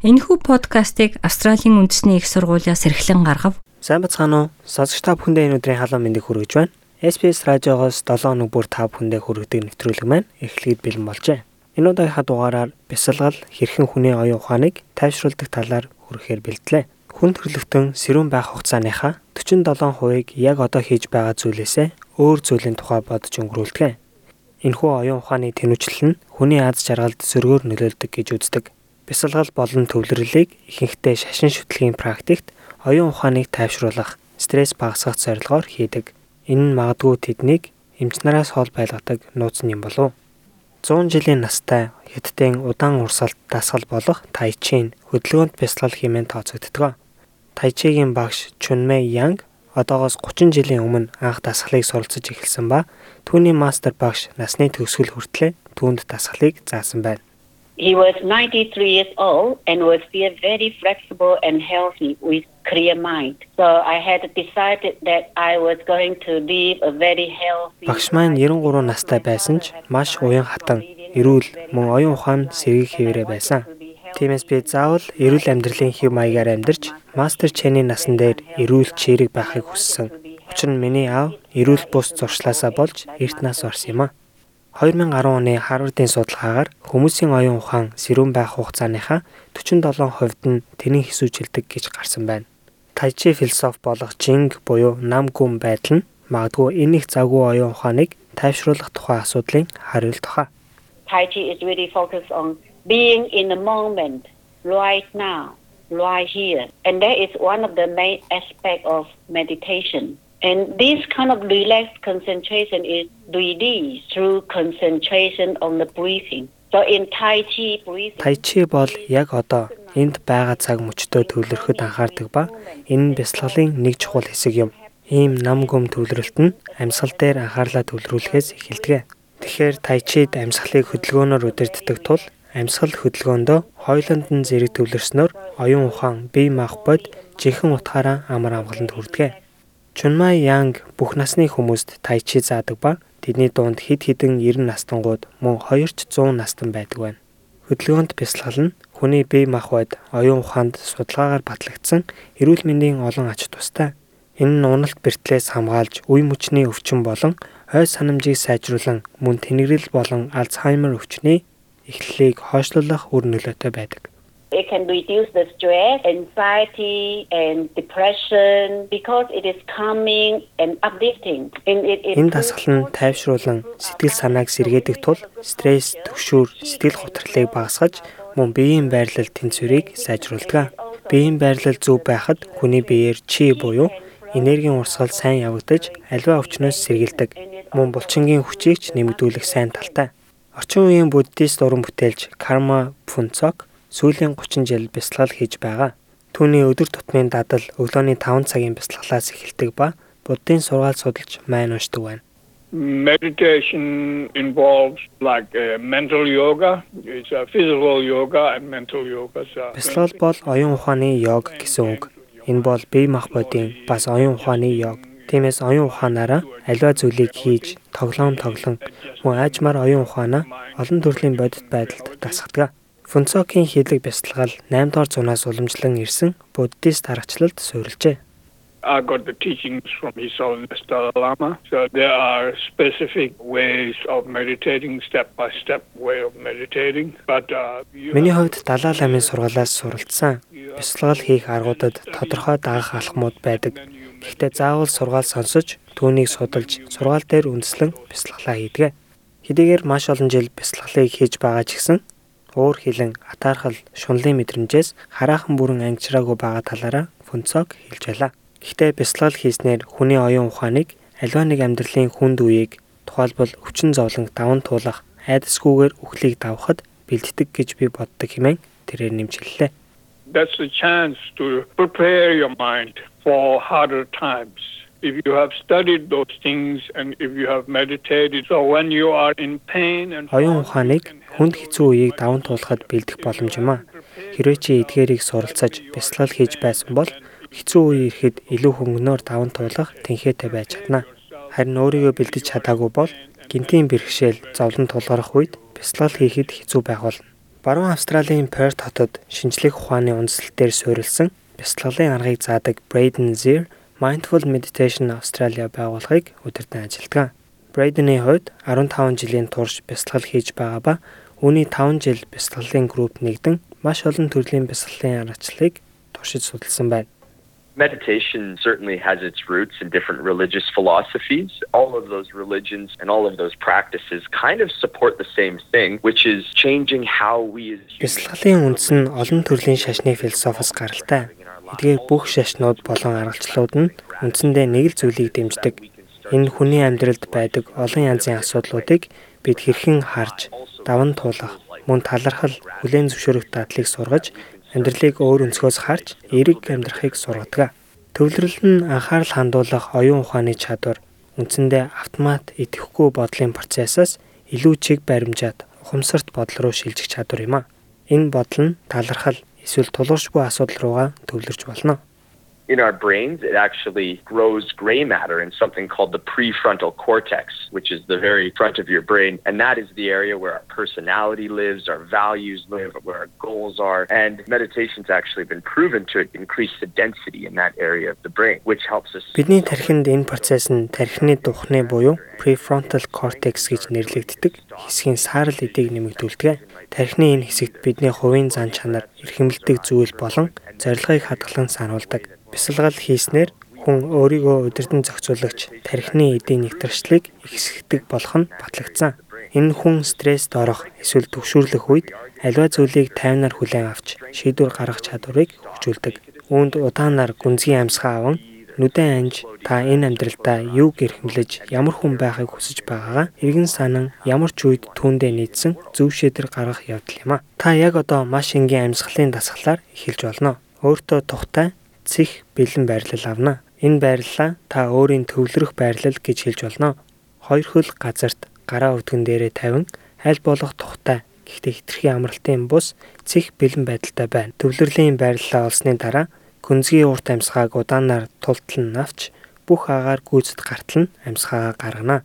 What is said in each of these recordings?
Энэхүү подкастыг Австралийн үндэсний их сургуулиас эрхлэн гаргав. Сайн бацгаана уу? Сонсогч та бүхэндээ энэ өдрийн халуун мэндийг хүргэж байна. SPS радиогоос 7 хоног бүр та бүхэндээ хүргэдэг нэвтрүүлэг маань эхлэхэд бэлэн болжээ. Энэ удаагийнхаа дугаараар бясалгал хэрхэн хүний оюун ухааныг тайвшруулдаг талаар хүрэхээр бэлтлээ. Хүн төрлөختөн сэрүүн байх хугацааныхаа 47%-ийг яг одоо хийж байгаа зүйлээсээ өөр зүйлийн тухай бодож өнгөрүүлдэг. Энэхүү оюун ухааны тэнүүчлэл нь хүний аз жаргалд сөргөөр нөлөөлдөг гэж үздэг бясалгал болон төвлөрлийг ихэнхдээ шашин шүтлэгийн практикт оюун ухааныг тайвшруулах, стресс багасгах зорилгоор хийдэг. Энэ нь магадгүй тэднийг эмчнараас хол байлгадаг нууц юм болов. 100 жилийн настай хятадын удаан урсгалт дасгал болох тайчин хөдөлгөөнд бясалгал хэмээн тооцогддог. Тайчигийн багш Чунмэ Янг одоогоос 30 жилийн өмнө анх дасгалыг суралцж эхэлсэн ба түүний мастер багш насны төгсгөл хүртлээр түүнд дасгалыг заасан байна. He was 93 years old and was still very flexible and healthy with clear mind. So I had decided that I was going to live a very healthy Багш маань 93 настай байсан ч маш уян хатан, эрүүл, мөн оюун ухаан сэргийг хэвээрээ байсан. Тиймээс би заавал эрүүл амьдралын хэв маягаар амьдарч, мастер Чэний насан дээр эрүүл чирэг байхыг хүссэн. Учир нь миний аав эрүүл бус зуршлаасаа болж эрт нас орсон юм а. 2010 оны Харвардын судалгаагаар хүмүүсийн оюун ухаан сэрүүн байх хугацааныхаа 47%-д нь тэний хэсүүжилдэг гэж гарсан байна. Тайчи философи болох Жинг буюу нам гүн байдал нь магадгүй энэ их завгүй оюун ухааныг тайвшруулах тухай асуудлын хариулт хаа. Taichi is really focused on being in the moment right now, right here. And that is one of the main aspect of meditation. And this kind of relaxed concentration is released through concentration on the breathing. So in Tai Chi breathing Tai Chi бол яг одоо энд байгаа цаг мөчтөө төвлөрөхөд анхаардаг ба энэ нь бясалгалын нэг чухал хэсэг юм. Ийм нам гүм төвлөрөлт нь амьсгал дээр анхаарлаа төвлөрүүлэхээс эхэлдэг. Тэгэхээр Tai Chi-д амьсгалыг хөдөлгөөнөөр удирддаг тул амьсгал хөдөлгөөндөө хойлонд нь зэрэг төвлөрснөөр оюун ухаан, бие махбод жинхэнэ утгаараа амар амгаланд хүрдэг. Чунмай Янг бүх насны хүмүүст тайчи заадаг ба тэдний дунд хэд хэдэн 90 настангууд мөн 2 ч 100 настан байдаг байна. Хөдөлгөөнд бясалгал нь хүний бие махбод оюун ухаанд судалгаагаар батлагдсан эрүүл мэндийн олон ач тустай. Энэ нь уналт бэртлээс хамгаалж үе мөчний өвчин болон ой санамжийг сайжруулан мөн тэнэгрэл болон Альцгеймер өвчний эхлэлийг хойшлуулах үр нөлөөтэй байдаг. It can reduce the stress, anxiety, and depression because it is calming and uplifting. Энэ дасгал нь тайвшруулан сэтгэл санааг сэргээдэг тул стресс, түгшүүр, сэтгэл готрлыг багасгаж мөн биеийн байрлал тэнцвэрийг сайжруулдаг. Биеийн байрлал зөв байхад хүний биеэр чи буюу энергийн урсгал сайн явагдаж аливаа өвчнөөс сэргийлдэг. Мөн булчингийн хүчийг ч нэмэгдүүлэх сайн талтай. Орчин үеийн буддист уран бүтээлч Карма Пунцок сүүлийн 30 жил бясалгал хийж байгаа. Түүний өдөр тутмын дадал өглөөний 5 цагийн бясалгалаас эхэлдэг ба буддын сургаал судалж майн уншдаг байна. Meditation involves like uh, mental yoga, it's a physical yoga and mental yoga. Бясалгал бол оюун ухааны йог гэсэн үг. Энэ бол бие махбодын бас оюун ухааны йог. Тиймээс оюун ухаанаараа аливаа зүйлийг хийж, тоглоом тоглон мөн аажмаар оюун ухаанаа олон төрлийн бодит байдалд дасгадаг. Фунцокийн хийдэг бясалгал 8 дугаар зуунаас уламжлан ирсэн буддист аргачлалд суурилжээ. I got the teachings from His Holiness Dalai Lama. So there are specific ways of meditating, step by step way of meditating. But uh, Миний хувьд Далай ламын сургалаас суралцсан бясалгал хийх аргуудад тодорхой дагах алхмууд байдаг. Гэхдээ заавал сургаал сонсож, түүнийг судалж, сургаал дээр үндэслэн бясалгалаа хийдэг. Хэдийгээр маш олон жил бясалгалыг хийж байгаа ч гэсэн уур хилэн, атаархал, шунлын мэдрэмжээс хараахан бүрэн ангижраагүй байгаа талаараа Фунцог хэлж байлаа. Гэхдээ бясалгал хийснээр хүний оюун ухааныг аливаа нэг амьдралын хүнд үеийг тухайлбал өвчин зовлон даван туулах, айдасгүйгээр үхлийг давхад бэлддэг гэж би боддог хэмээн тэрээр нэмжиллээ. that's the chance to prepare your mind for harder times. If you have studied those things and if you have meditated, so when you are in pain and Оюун ухааныг хүнд хэцүү үеийг даван туулахад бэлдэх боломж юм а. Хэрвээ чи эдгээрийг суралцаж бясалгал хийж байсан бол хэцүү үе ирэхэд илүү хөнгөнөөр даван туулах тэнхээтэй байж чадна. Харин өөрийгөө бэлдэж чадаагүй бол гинтийн бэрхшээл зовлон тулгарх үед бясалгал хийхэд хэцүү байх болно. Баруун Австралийн Perth хотод шинжлэх ухааны үндэслэлээр суурилсан бясалгалын аргыг заадаг Braden Zir Mindful Meditation Australia байгууллагыг удирдан ажилладаг. Braden-ийн хувьд 15 жилийн турш бясалгал хийж байгаа ба үүний 5 жил бясалгалын групп нэгдэн маш олон төрлийн бясалгалын аргачлалыг туршиж судалсан байна. Meditation certainly has its roots in different religious philosophies. All of those religions and all of those practices kind of support the same thing, which is changing how we as Бясалгалын үндэс нь олон төрлийн шашны философос гаралтай. Эдгээр бүх шашнууд болон аргалчлууд нь үндсэндээ нэг л зүйлийг дэмждэг. Энэ хүний амьдралд байдаг олон янзын асуудлуудыг бид хэрхэн харж, даван туулах, мөн талархал, хүлээн зөвшөөрөх дадлыг сургаж амьдралыг өөр өнцгөөс харж эерэг амьдрахыг сургадаг. Төвлөрөл нь анхаарал хандуулах оюун ухааны чадвар үндсэндээ автомат идэвхгүй бодлын процессаас илүү чиг баримжаад ухамсарт бодол руу шилжих чадвар юм а. Энэ бодол нь талархал эсвэл тулгарчгүй асуудал руугаа төвлөрч болно in our brains, it actually grows gray matter in something called the prefrontal cortex, which is the very front of your brain. And that is the area where our personality lives, our values live, where our goals are. And meditation's actually been proven to increase the density in that area of the brain, which helps us. Бидний тархинд энэ процесс нь тархины духны буюу prefrontal cortex гэж нэрлэгддэг хэсгийн саарл эдийг нэмэгдүүлдэг. Тархины энэ хэсэгт бидний хувийн зан чанар, эрхэмлдэг зүйл болон зорилгыг хадгалан сануулдаг бясалгал хийснээр хүн өөрийгөө удирдан зохицуулагч тархины эдийн нэгтрчлийг ихсгдэг болох нь батлагдсан. Энэ хүн стресст орох эсвэл төгшөөрлөх үед аливаа зүйлийг тайвнаар хүлээн авч шийдвэр гаргах чадварыг хөгжүүлдэг. Үүнд удаанаар гүнзгий амьсгаа аван нүдэн анж та энэ амьдралдаа юу гэрхэмлэж ямар хүн байхыг хүсэж байгаагаа эргэн санан ямар ч үед түүндээ нийцсэн зөв шийдвэр гаргах явдал юм а. Та яг одоо маш энгийн амьсгалын дасгалаар эхэлж болно. Өөртөө тухтай цэх бэлэн байрлал авна. Энэ байрлалаа та өөрийн төвлөрөх байрлал гэж хэлж болно. Хоёр хөл газарт гараа өвдгөн дээрээ тавин аль болох тухтай гэхдээ хитрхи амралтын бус цэх бэлэн байдалтай байна. Төвлөрлийн байрлалаа олсны дараа күнзгий урт амьсгааг удаанаар тултлан авч бүх агаар гүйцэд гартал нь амьсгаагаа гаргана.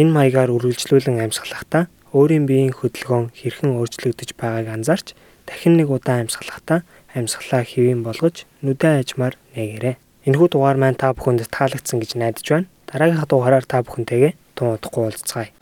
Энэ маягаар үргэлжлүүлэн амьсгалахдаа өөрийн биеийн хөдөлгөөн хэрхэн өөрчлөгдөж байгааг анзаарч дахин нэг удаа амьсгалахдаа амьсгалаа хэвэн болгож нүдэн ажмаар нээгээрэй. Энэхүү дугаар маань та бүхэнд таалагдсан гэж найдаж байна. Дараагийн дугаараар та бүхэнтэйгээ тун удахгүй уулзцаая.